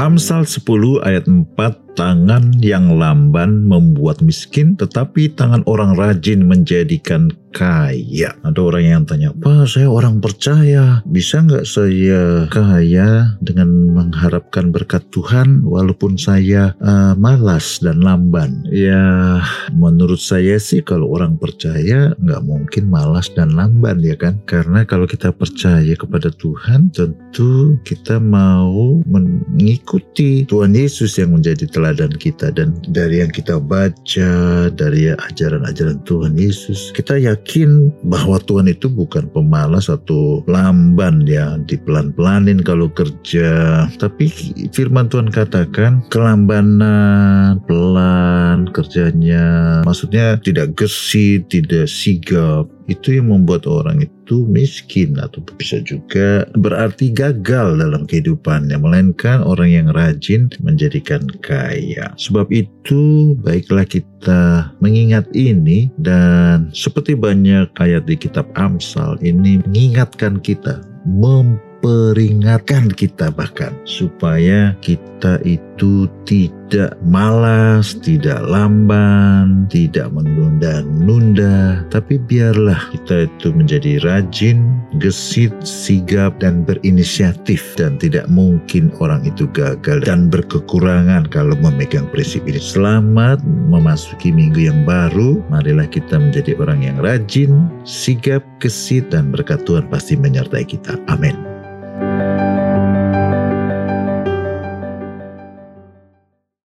Amsal 10 ayat 4 Tangan yang lamban membuat miskin, tetapi tangan orang rajin menjadikan kaya. Ada orang yang tanya, Pak saya orang percaya, bisa nggak saya kaya dengan mengharapkan berkat Tuhan walaupun saya uh, malas dan lamban? Ya menurut saya sih kalau orang percaya nggak mungkin malas dan lamban ya kan? Karena kalau kita percaya kepada Tuhan tentu kita mau mengikuti Tuhan Yesus yang menjadi teladan kita dan dari yang kita baca dari ajaran-ajaran Tuhan Yesus kita yakin bahwa Tuhan itu bukan pemalas atau lamban ya dipelan-pelanin kalau kerja. Tapi firman Tuhan katakan kelambanan pelan kerjanya. Maksudnya tidak gesit tidak sigap. Itu yang membuat orang itu miskin atau bisa juga berarti gagal dalam kehidupannya melainkan orang yang rajin menjadikan kaya. Sebab itu baiklah kita mengingat ini dan seperti banyak ayat di kitab Amsal ini mengingatkan kita mem peringatkan kita bahkan supaya kita itu tidak malas, tidak lamban, tidak menunda-nunda, tapi biarlah kita itu menjadi rajin, gesit, sigap, dan berinisiatif dan tidak mungkin orang itu gagal dan berkekurangan kalau memegang prinsip ini. Selamat memasuki minggu yang baru, marilah kita menjadi orang yang rajin, sigap, gesit, dan berkat Tuhan pasti menyertai kita. Amin.